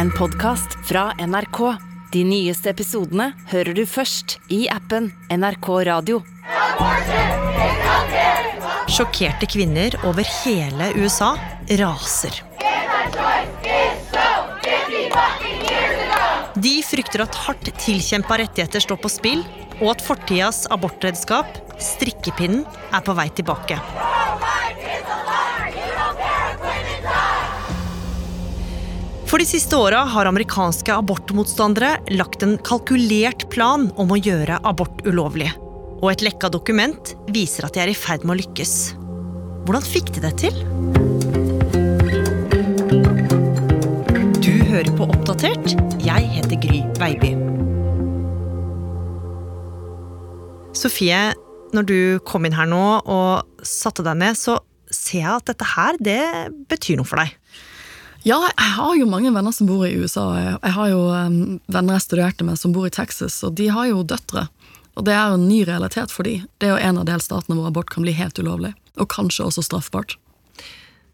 en podkast fra NRK. De nyeste episodene hører du først i appen NRK Radio. Sjokkerte kvinner over hele USA raser. De frykter at hardt tilkjempa rettigheter står på spill, og at fortidas abortredskap, strikkepinnen, er på vei tilbake. For de siste åra har amerikanske abortmotstandere lagt en kalkulert plan om å gjøre abort ulovlig. Og et lekka dokument viser at de er i ferd med å lykkes. Hvordan fikk de det til? Du hører på Oppdatert. Jeg heter Gry Veiby. Sofie, når du kom inn her nå og satte deg ned, så ser jeg at dette her, det betyr noe for deg. Ja, jeg har jo mange venner som bor i USA. Jeg har jo venner jeg studerte med som bor i Texas, og de har jo døtre. Og det er jo en ny realitet for de. Det er jo en av delstatene hvor abort kan bli helt ulovlig. Og kanskje også straffbart.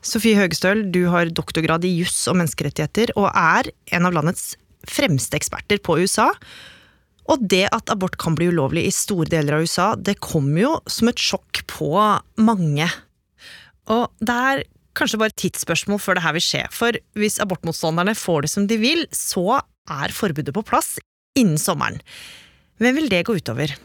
Sofie Høgestøl, du har doktorgrad i juss og menneskerettigheter, og er en av landets fremste eksperter på USA. Og det at abort kan bli ulovlig i store deler av USA, det kommer jo som et sjokk på mange. Og det er kanskje bare tidsspørsmål før det her vil skje. For hvis abortmotstanderne får det som de vil, så er forbudet på plass innen sommeren. Hvem vil det gå utover?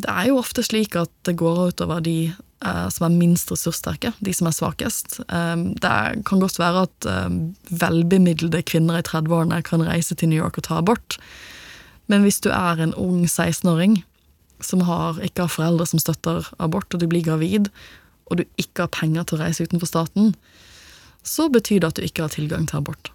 Det er jo ofte slik at det går utover de eh, som er minst ressurssterke, de som er svakest. Eh, det kan godt være at eh, velbemidlede kvinner i 30-årene kan reise til New York og ta abort. Men hvis du er en ung 16-åring som har, ikke har foreldre som støtter abort, og du blir gravid, og du ikke har penger til å reise utenfor staten, så betyr det at du ikke har tilgang til abort.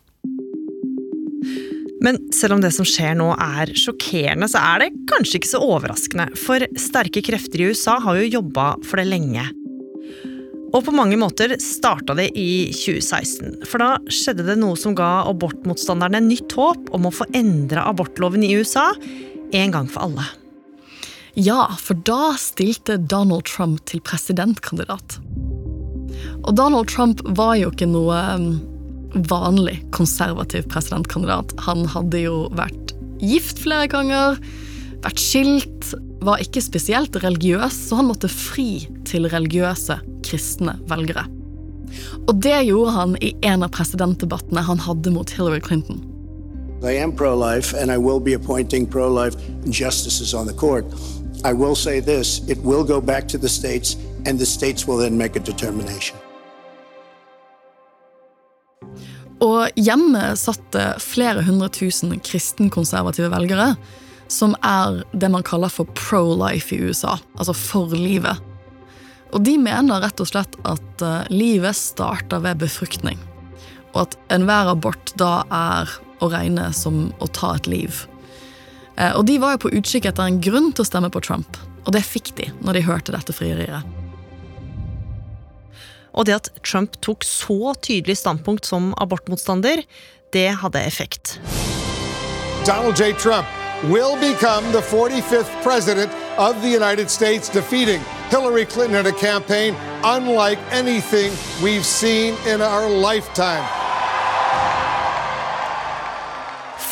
Men selv om det som skjer nå er sjokkerende, så er det kanskje ikke så overraskende. For sterke krefter i USA har jo jobba for det lenge. Og på mange måter starta det i 2016. For da skjedde det noe som ga abortmotstanderne nytt håp om å få endra abortloven i USA en gang for alle. Ja, for da stilte Donald Trump til presidentkandidat. Og Donald Trump var jo ikke noe um, vanlig konservativ presidentkandidat. Han hadde jo vært gift flere ganger, vært skilt, var ikke spesielt religiøs, så han måtte fri til religiøse kristne velgere. Og det gjorde han i en av presidentdebattene han hadde mot Hillary Clinton. I am pro-life, and I will be appointing pro-life justices on the court. I will say this it will go back to the states, and the states will then make a determination. Og hjemme satt flere hundre tusen kristenkonservative velgere, som er det man kaller for pro-life i USA, altså for livet. Og de mener rett og slett at uh, livet starter ved befruktning, og at enhver abort da er å regne som å ta et liv. Eh, og de var jo på utkikk etter en grunn til å stemme på Trump, og det fikk de når de hørte dette frieriet. Og det at Trump tok så tydelig standpunkt som abortmotstander, det hadde effekt. Donald J. Trump will become the 45th president of the United States, defeating Hillary Clinton in a campaign unlike anything we've seen in our lifetime.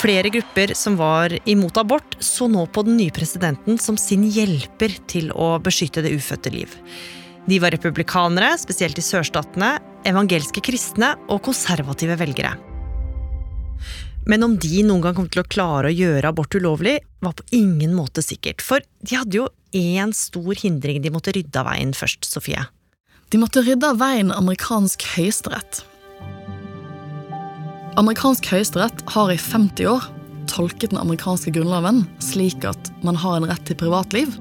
Flere grupper som var imot abort, så nå på den nye presidenten som sin hjelper til å beskytte det ufødte liv. De var republikanere, spesielt i sørstatene, evangelske kristne og konservative velgere. Men om de noen gang kom til å klare å gjøre abort ulovlig, var på ingen måte sikkert. For de hadde jo én stor hindring de måtte rydde av veien først, Sofie. De måtte rydde av veien amerikansk høyesterett. Amerikansk høyesterett har i 50 år tolket den amerikanske grunnloven slik at man har en rett til privatliv.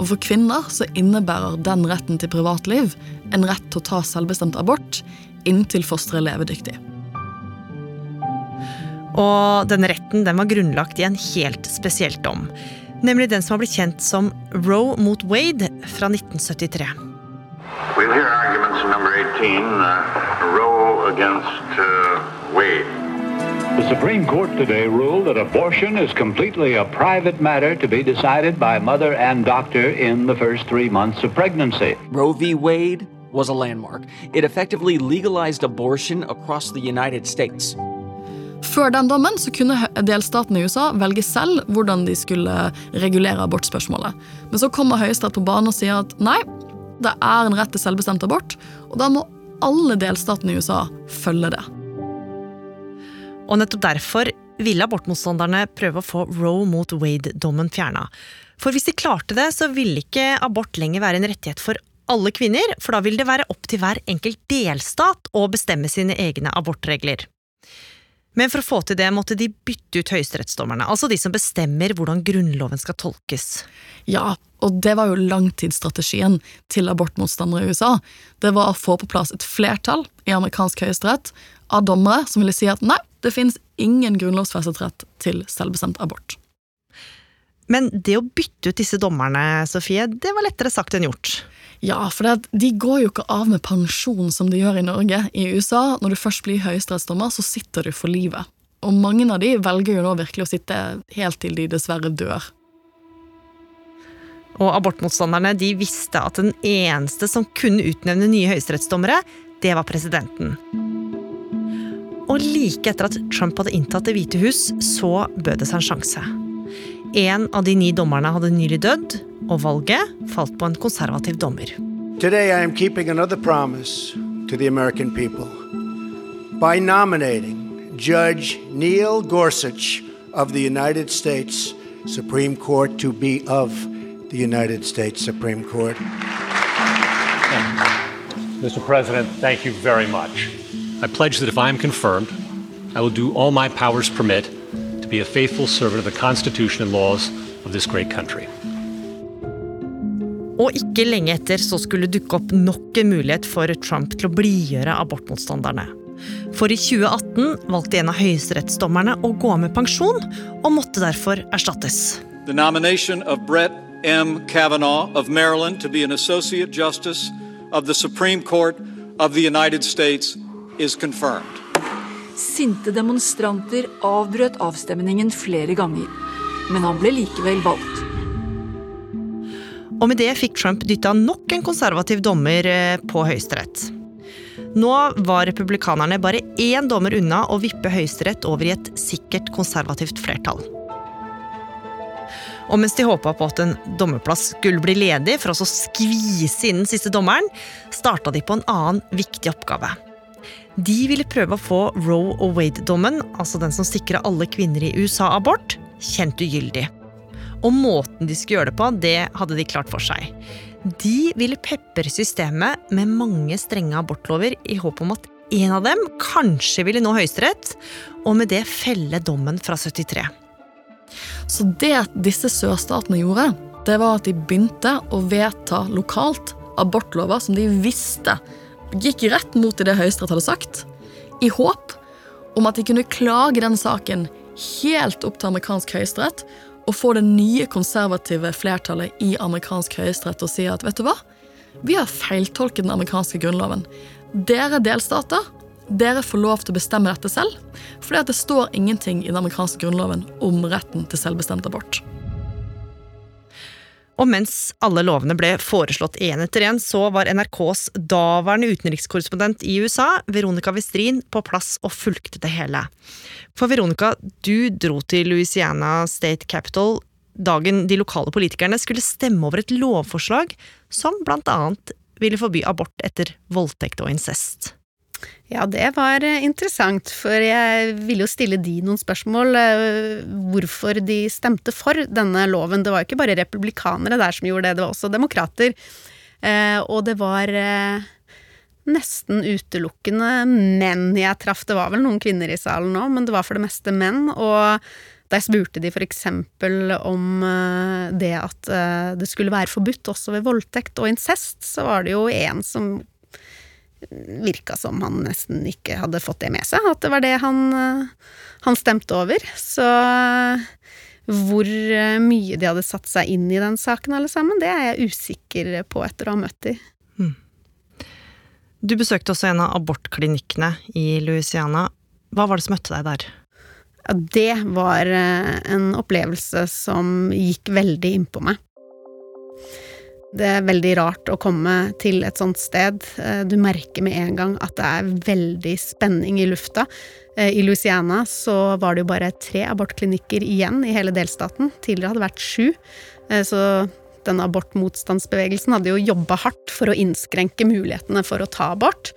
Og for kvinner så innebærer den retten til privatliv en rett til å ta selvbestemt abort inntil fosteret er levedyktig. Og denne retten den var grunnlagt i en helt spesiell dom. Nemlig den som har blitt kjent som Roe mot Wade fra 1973. We'll hear arguments number 18, uh, Roe against uh, Wade. The Supreme Court today ruled that abortion is completely a private matter to be decided by mother and doctor in the first three months of pregnancy. Roe v. Wade was a landmark. It effectively legalized abortion across the United States. Før den dommen så kunne delstatene i USA velge selv hvordan de skulle regulere abortspørsmålet. Men så kommer Høyesterett på banen og sier at nei, det er en rett til selvbestemt abort, og da må alle delstatene i USA følge det. Og nettopp derfor ville abortmotstanderne prøve å få Roe mot Wade-dommen fjerna. For hvis de klarte det, så ville ikke abort lenger være en rettighet for alle kvinner, for da vil det være opp til hver enkelt delstat å bestemme sine egne abortregler. Men for å få til det måtte de bytte ut høyesterettsdommerne, altså de som bestemmer hvordan Grunnloven skal tolkes. Ja, og det var jo langtidsstrategien til abortmotstandere i USA. Det var å få på plass et flertall i amerikansk høyesterett av dommere som ville si at nei, det finnes ingen grunnlovsfestet rett til selvbestemt abort. Men det å bytte ut disse dommerne, Sofie, det var lettere sagt enn gjort. Ja, for det, de går jo ikke av med pensjon som de gjør i Norge. I USA, når du først blir høyesterettsdommer, så sitter du for livet. Og mange av de velger jo nå virkelig å sitte helt til de dessverre dør. Og abortmotstanderne de visste at den eneste som kunne utnevne nye høyesterettsdommere, det var presidenten. Og like etter at Trump hadde inntatt Det hvite hus, så bød det seg en sjanse. En av de ni dommerne hadde nylig dødd, og valget falt på en konservativ dommer. Today I am keeping another promise to the American people by nominating Judge Neil Gorsuch of the United States Supreme Court to be of the United States Supreme Court. Mr. President, thank you very much. I pledge that if I am confirmed, I will do all my powers permit to be a faithful servant of the Constitution and laws of this great country. Og ikke lenge etter så skulle dukke opp nok en mulighet for Trump til å blidgjøre abortmotstanderne. For i 2018 valgte en av høyesterettsdommerne å gå av med pensjon, og måtte derfor erstattes. The nomination of Brett M. Kavanaugh of Maryland to be an associate justice of the Supreme Court of the United States is confirmed. Sinte demonstranter avbrøt avstemningen flere ganger, men han ble likevel valgt. Og med det fikk Trump dytta nok en konservativ dommer eh, på Høyesterett. Nå var republikanerne bare én dommer unna å vippe Høyesterett over i et sikkert konservativt flertall. Og mens de håpa på at en dommerplass skulle bli ledig for å skvise inn den siste dommeren, starta de på en annen viktig oppgave. De ville prøve å få Roe og Wade-dommen, altså den som sikra alle kvinner i USA abort, kjent ugyldig. Og måten de skulle gjøre det på, det hadde de klart for seg. De ville pepre systemet med mange strenge abortlover i håp om at en av dem kanskje ville nå Høyesterett, og med det felle dommen fra 73. Så det disse sørstatene gjorde, det var at de begynte å vedta lokalt abortlover som de visste gikk rett mot det Høyesterett hadde sagt, i håp om at de kunne klage den saken helt opp til amerikansk høyesterett og få det nye konservative flertallet i amerikansk høyesterett å si at vet du hva, vi har feiltolket den amerikanske grunnloven. Dere delstater dere får lov til å bestemme dette selv, fordi det står ingenting i den amerikanske grunnloven om retten til selvbestemt abort. Og mens alle lovene ble foreslått én etter én, så var NRKs daværende utenrikskorrespondent i USA, Veronica Westrin, på plass og fulgte det hele. For Veronica, du dro til Louisiana State Capital dagen de lokale politikerne skulle stemme over et lovforslag som blant annet ville forby abort etter voldtekt og incest. Ja, det var eh, interessant, for jeg ville jo stille de noen spørsmål. Eh, hvorfor de stemte for denne loven. Det var jo ikke bare republikanere der som gjorde det, det var også demokrater. Eh, og det var nesten utelukkende menn jeg traff. Det var vel noen kvinner i salen nå, men det var for det meste menn. Og da jeg spurte de eksempel om det at det skulle være forbudt også ved voldtekt og incest, så var det jo en som virka som han nesten ikke hadde fått det med seg, at det var det han, eh, han stemte over. Så eh, hvor eh, mye de hadde satt seg inn i den saken, alle sammen, det er jeg usikker på etter å ha møtt de. Mm. Du besøkte også en av abortklinikkene i Louisiana. Hva var det som møtte deg der? Ja, det var en opplevelse som gikk veldig innpå meg. Det er veldig rart å komme til et sånt sted. Eh, du merker med en gang at det er veldig spenning i lufta. Eh, I Louisiana så var det jo bare tre abortklinikker igjen i hele delstaten. Tidligere hadde det vært sju. Eh, så denne abortmotstandsbevegelsen hadde jo jobba hardt for å innskrenke mulighetene for å ta abort.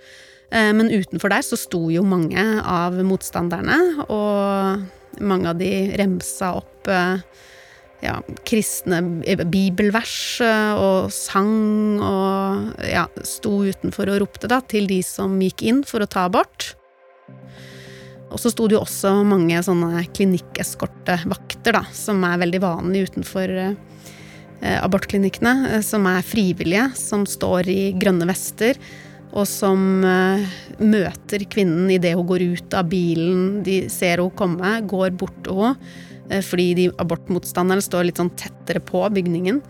Men utenfor der så sto jo mange av motstanderne, og mange av de remsa opp ja, kristne bibelvers eh, og sang og ja, sto utenfor og ropte da, til de som gikk inn for å ta abort. Og så sto det jo også mange sånne klinikkeskortevakter, da, som er veldig vanlig utenfor eh, abortklinikkene, eh, som er frivillige, som står i grønne vester, og som eh, møter kvinnen idet hun går ut av bilen, de ser henne komme, går bort til henne Eh, fordi de abortmotstanderne står litt sånn tettere på bygningen.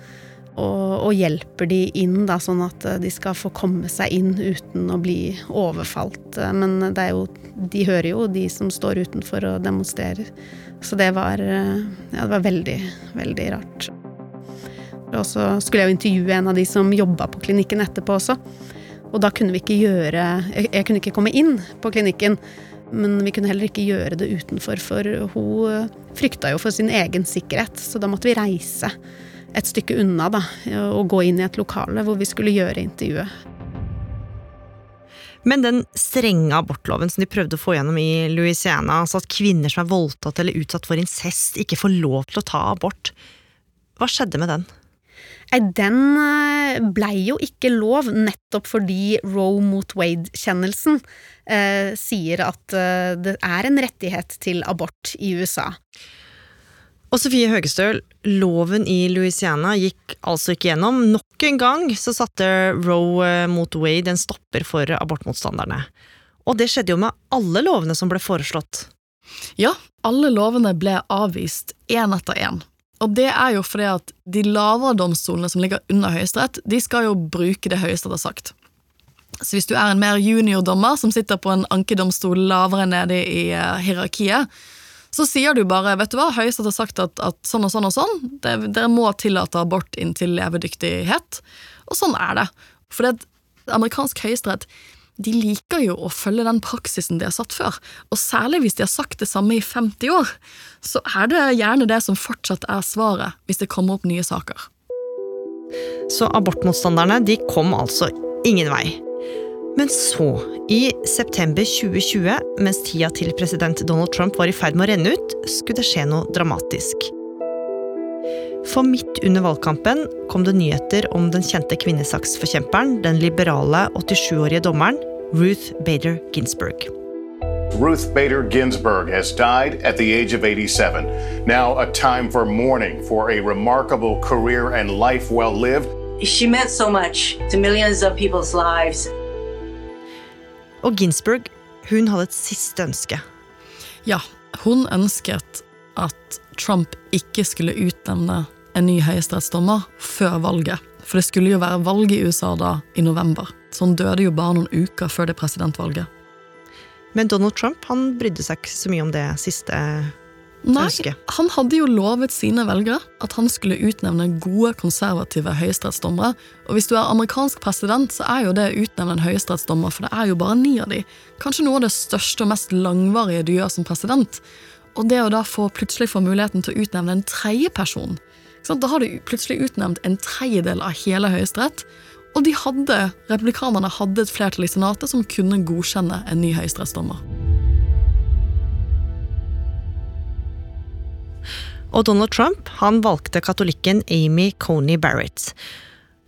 Og, og, hjelper de inn, da, sånn at eh, de skal få komme seg inn uten å bli overfalt. Eh, men det er jo, de hører jo de som står utenfor og demonstrerer. Så det var, ja, det var veldig, veldig rart. Og så skulle jeg jo intervjue en av de som jobba på klinikken etterpå også. Og da kunne vi ikke gjøre Jeg kunne ikke komme inn på klinikken. Men vi kunne heller ikke gjøre det utenfor, for hun eh, frykta jo for sin egen sikkerhet. Så da måtte vi reise et stykke unna da, og gå inn i et lokale hvor vi skulle gjøre intervjuet. Men den strenge abortloven som de prøvde å få gjennom i Louisiana, altså at kvinner som er voldtatt eller utsatt for incest, ikke får lov til å ta abort, hva skjedde med den? Den eh, blei jo ikke lov nettopp fordi Roe mot Wade-kjennelsen eh, sier at eh, det er en rettighet til abort i USA. Og Sofie Høgestøl, loven i Louisiana gikk altså ikke gjennom. Nok en gang så satte Roe eh, mot Wade en stopper for abortmotstanderne. Og det skjedde jo med alle lovene som ble foreslått. Ja, alle lovene ble avvist én etter én. Og det er jo fordi at de lavere domstolene som ligger under Høyesterett, de skal jo bruke det Høyesterett har sagt. Så hvis du er en mer juniordommer som sitter på en ankedomstol lavere nede i uh, hierarkiet, så sier du bare vet du hva, Høyesterett har sagt at, at, sånn og sånn og sånn, det, dere må tillate abort inntil levedyktighet. Og sånn er det. For det amerikansk høyesterett de liker jo å følge den praksisen de har satt før. Og særlig hvis de har sagt det samme i 50 år, så er det gjerne det som fortsatt er svaret hvis det kommer opp nye saker. Så abortmotstanderne de kom altså ingen vei. Men så, i september 2020, mens tida til president Donald Trump var i ferd med å renne ut, skulle det skje noe dramatisk. For midt under valgkampen kom det nyheter om den kjente kvinnesaksforkjemperen, den liberale 87-årige dommeren Ruth Bader Ginsburg. Ruth Bader Ginsburg has died at the age of 87. Now, a time for mourning for a remarkable career and life well lived. She meant so much to millions of people's lives. Og Ginsburg hun hadde et siste ønske. Ja, hun ønsket at Trump ikke skulle utnevne en ny høyesterettsdommer før valget. For det skulle jo være valg i USA da, i november. Så han døde jo bare noen uker før det presidentvalget. Men Donald Trump han brydde seg ikke så mye om det siste ønsket. Nei, han hadde jo lovet sine velgere at han skulle utnevne gode, konservative høyesterettsdommere. Og hvis du er amerikansk president, så er jo det å utnevne en høyesterettsdommer, for det er jo bare ni av de. Kanskje noe av det største og mest langvarige du gjør som president. Og det å da få, plutselig få muligheten til å utnevne en tredje person Da har du plutselig utnevnt en tredjedel av hele Høyesterett. Og de hadde, republikanerne hadde et flertall i Senatet som kunne godkjenne en ny høyesterettsdommer. Og Donald Trump han valgte katolikken Amy Coney Barrett.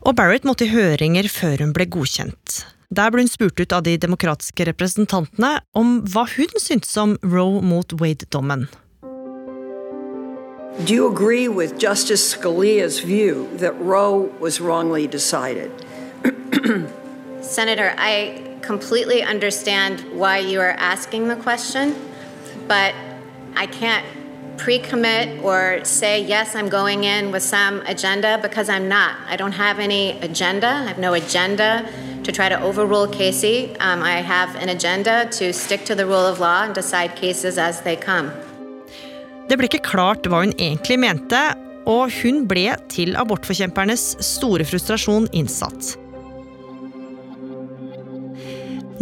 Og Barrett måtte i høringer før hun ble godkjent. Der ble hun spurt ut av de demokratiske representantene om hva hun syntes om Roe mot Wade-dommen. Do you agree with Justice Scalia's view that Roe was wrongly decided? Senator, I completely understand why you are asking the question, but I can't pre commit or say, yes, I'm going in with some agenda because I'm not. I don't have any agenda. I have no agenda to try to overrule Casey. Um, I have an agenda to stick to the rule of law and decide cases as they come. Det ble ikke klart hva hun egentlig mente, og hun ble til abortforkjempernes store frustrasjon innsatt.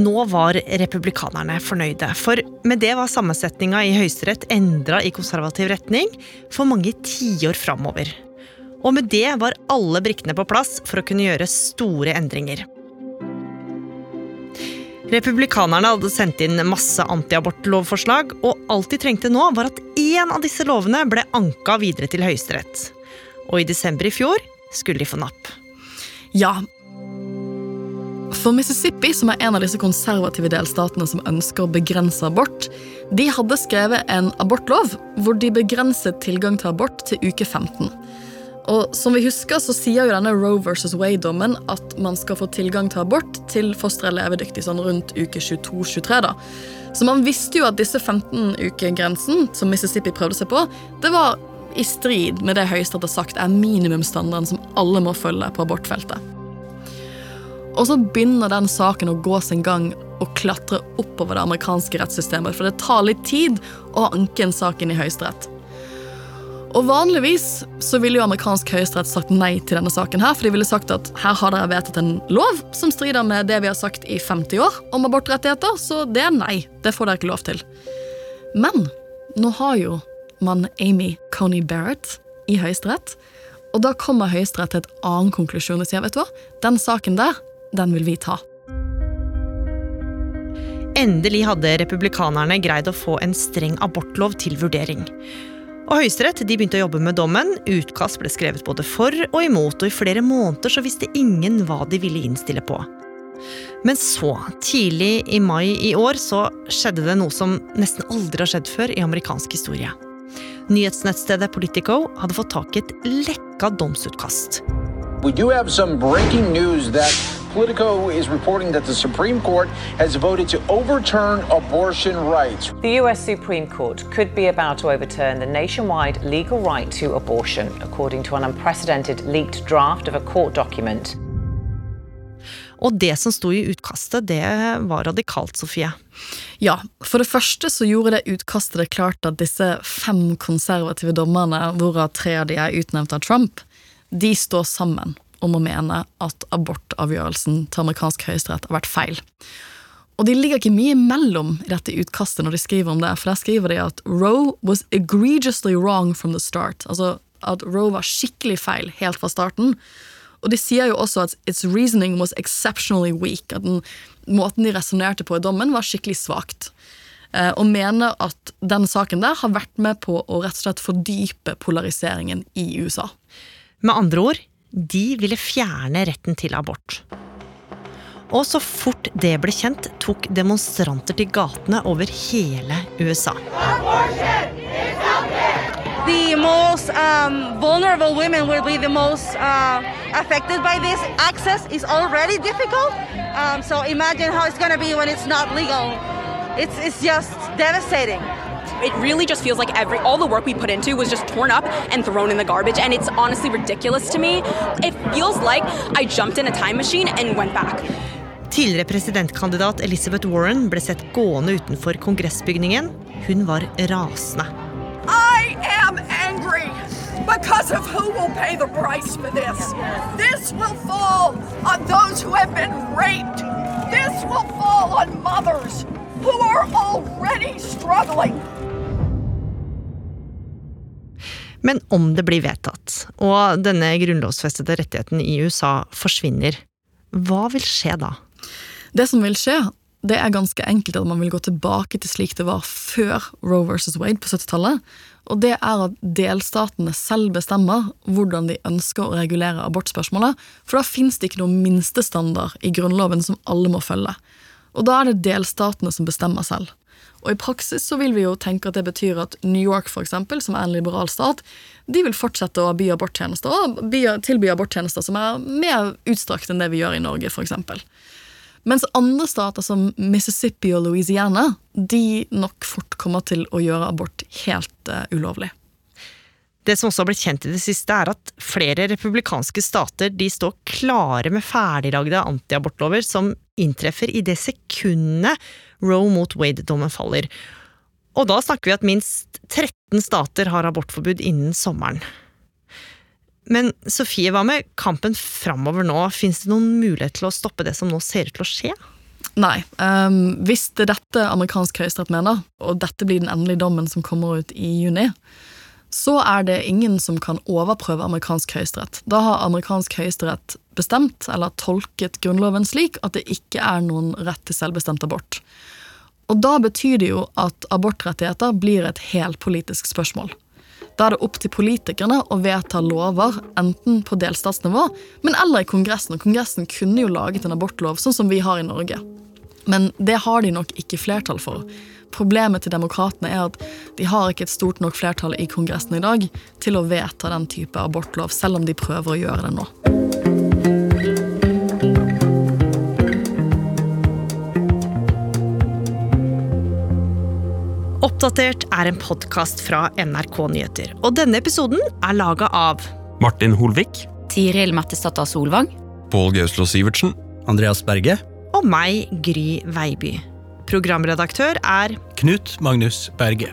Nå var republikanerne fornøyde, for med det var sammensetninga i Høyesterett endra i konservativ retning for mange tiår framover. Og med det var alle brikkene på plass for å kunne gjøre store endringer. Republikanerne hadde sendt inn masse antiabortlovforslag, og alt de trengte nå, var at én av disse lovene ble anka videre til Høyesterett. Og i desember i fjor skulle de få napp. Ja, for Mississippi, som er en av disse konservative delstatene som ønsker å begrense abort, de hadde skrevet en abortlov hvor de begrenset tilgang til abort til uke 15. Og som vi husker, så sier jo denne Roe versus Wade-dommen at man skal få tilgang til abort til fosteret er levedyktig sånn rundt uke 22-23. da. Så man visste jo at disse 15-ukegrensen som Mississippi prøvde seg på, det var i strid med det Høyesterett har sagt er minimumsstandarden som alle må følge på abortfeltet. Og så begynner den saken å gå sin gang og klatre oppover det amerikanske rettssystemet, for det tar litt tid å anke en sak inn i Høyesterett. Og Vanligvis så ville jo amerikansk høyesterett sagt nei til denne saken, her, for de ville sagt at her har dere vedtatt en lov som strider med det vi har sagt i 50 år om abortrettigheter, så det er nei. Det får dere ikke lov til. Men nå har jo man Amy Coney Barrett i Høyesterett, og da kommer Høyesterett til et annen konklusjon og sier vet du hva, den saken der, den vil vi ta. Endelig hadde republikanerne greid å få en streng abortlov til vurdering. Og Høyesterett de begynte å jobbe med dommen. Utkast ble skrevet både for og imot, og i flere måneder så visste ingen hva de ville innstille på. Men så, tidlig i mai i år, så skjedde det noe som nesten aldri har skjedd før i amerikansk historie. Nyhetsnettstedet Politico hadde fått tak i et lekka domsutkast. We do have some breaking news that Politico is reporting that the Supreme Court has voted to overturn abortion rights. The US Supreme Court could be about to overturn the nationwide legal right to abortion, according to an unprecedented leaked draft of a court document. Og det som sto i utkastet, det var radikalt, Sofie. Ja, for det første så gjorde det utkastet det klart at disse fem konservative dommerne, hvorav tre av de er utnevnt av Trump, de står sammen om å mene at abortavgjørelsen til amerikansk høyesterett har vært feil. Og de ligger ikke mye imellom i dette utkastet når de skriver om det, for der skriver de at Roe was egregiously wrong from the start. Altså at Roe var skikkelig feil helt fra starten. Og de sier jo også at its reasoning was exceptionally weak. At den måten de resonnerte på i dommen, var skikkelig svakt. Eh, og mener at den saken der har vært med på å rett og slett fordype polariseringen i USA. Med andre ord, de ville fjerne retten til abort. Og så fort det ble kjent, tok demonstranter til gatene over hele USA. The most um, vulnerable women will be the most uh, affected by this. Access is already difficult, um, so imagine how it's going to be when it's not legal. It's, it's just. It really just feels like every all the work we put into was just torn up and thrown in the garbage, and it's honestly ridiculous to me. It feels like I jumped in a time machine and went back. Tidligere presidentkandidat Elizabeth Warren ble sett gående utenfor kongressbygningen. Hun var rasende. I am angry because of who will pay the price for this. This will fall on those who have been raped. This will fall on mothers who are already struggling. Men om det blir vedtatt, og denne grunnlovsfestede rettigheten i USA forsvinner, hva vil skje da? Det som vil skje, det er ganske enkelt at man vil gå tilbake til slik det var før Roe versus Wade på 70-tallet. Og det er at delstatene selv bestemmer hvordan de ønsker å regulere abortspørsmålet. For da fins det ikke noen minstestandard i Grunnloven som alle må følge. Og da er det delstatene som bestemmer selv. Og i praksis så vil vi jo tenke at det betyr at New York, for eksempel, som er en liberal stat, de vil fortsette å by aborttjenester, og tilby aborttjenester som er mer utstrakt enn det vi gjør i Norge, for eksempel. Mens andre stater som Mississippi og Louisiana, de nok fort kommer til å gjøre abort helt uh, ulovlig. Det som også har blitt kjent i det siste, er at flere republikanske stater de står klare med ferdiglagde antiabortlover som inntreffer i det sekundet Roe mot Wade-dommen faller. Og da snakker vi at minst 13 stater har abortforbud innen sommeren. Men Sofie, hva med kampen framover nå? Fins det noen mulighet til å stoppe det som nå ser ut til å skje? Nei. Um, hvis det er dette amerikansk høyesterett mener, og dette blir den endelige dommen som kommer ut i juni, så er det ingen som kan overprøve amerikansk høyesterett. Da har amerikansk høyesterett bestemt, eller tolket Grunnloven slik at det ikke er noen rett til selvbestemt abort. Og da betyr det jo at abortrettigheter blir et helt politisk spørsmål. Da er det opp til politikerne å vedta lover, enten på delstatsnivå, men eller i Kongressen. Og Kongressen kunne jo laget en abortlov, sånn som vi har i Norge. Men det har de nok ikke flertall for. Problemet til demokratene er at de har ikke et stort nok flertall i Kongressen i dag til å vedta den type abortlov, selv om de prøver å gjøre det nå. Oppdatert er en podkast fra NRK Nyheter. Og denne episoden er laga av Martin Holvik. Tiril Mattisdatter Solvang. Pål Gauslo Sivertsen. Andreas Berge. Og meg, Gry Veiby. Programredaktør er Knut Magnus Berge.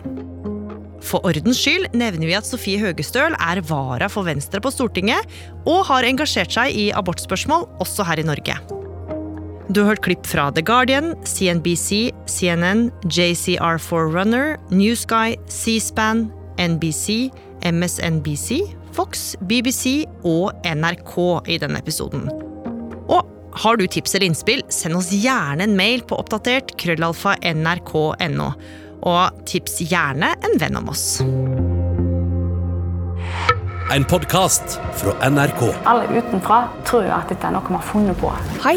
For ordens skyld nevner vi at Sofie Høgestøl er vara for Venstre på Stortinget, og har engasjert seg i abortspørsmål også her i Norge. Du har hørt klipp fra The Guardian, CNBC, CNN, JCR Forerunner, Newsguy, C-SPAN, NBC, MSNBC, Fox, BBC og NRK i denne episoden. Har du tips eller innspill, send oss gjerne en mail på oppdatert krøllalfa nrk.no. Og tips gjerne en venn om oss. En podkast fra NRK. Alle utenfra tror jo at dette er noe vi har funnet på. Hei,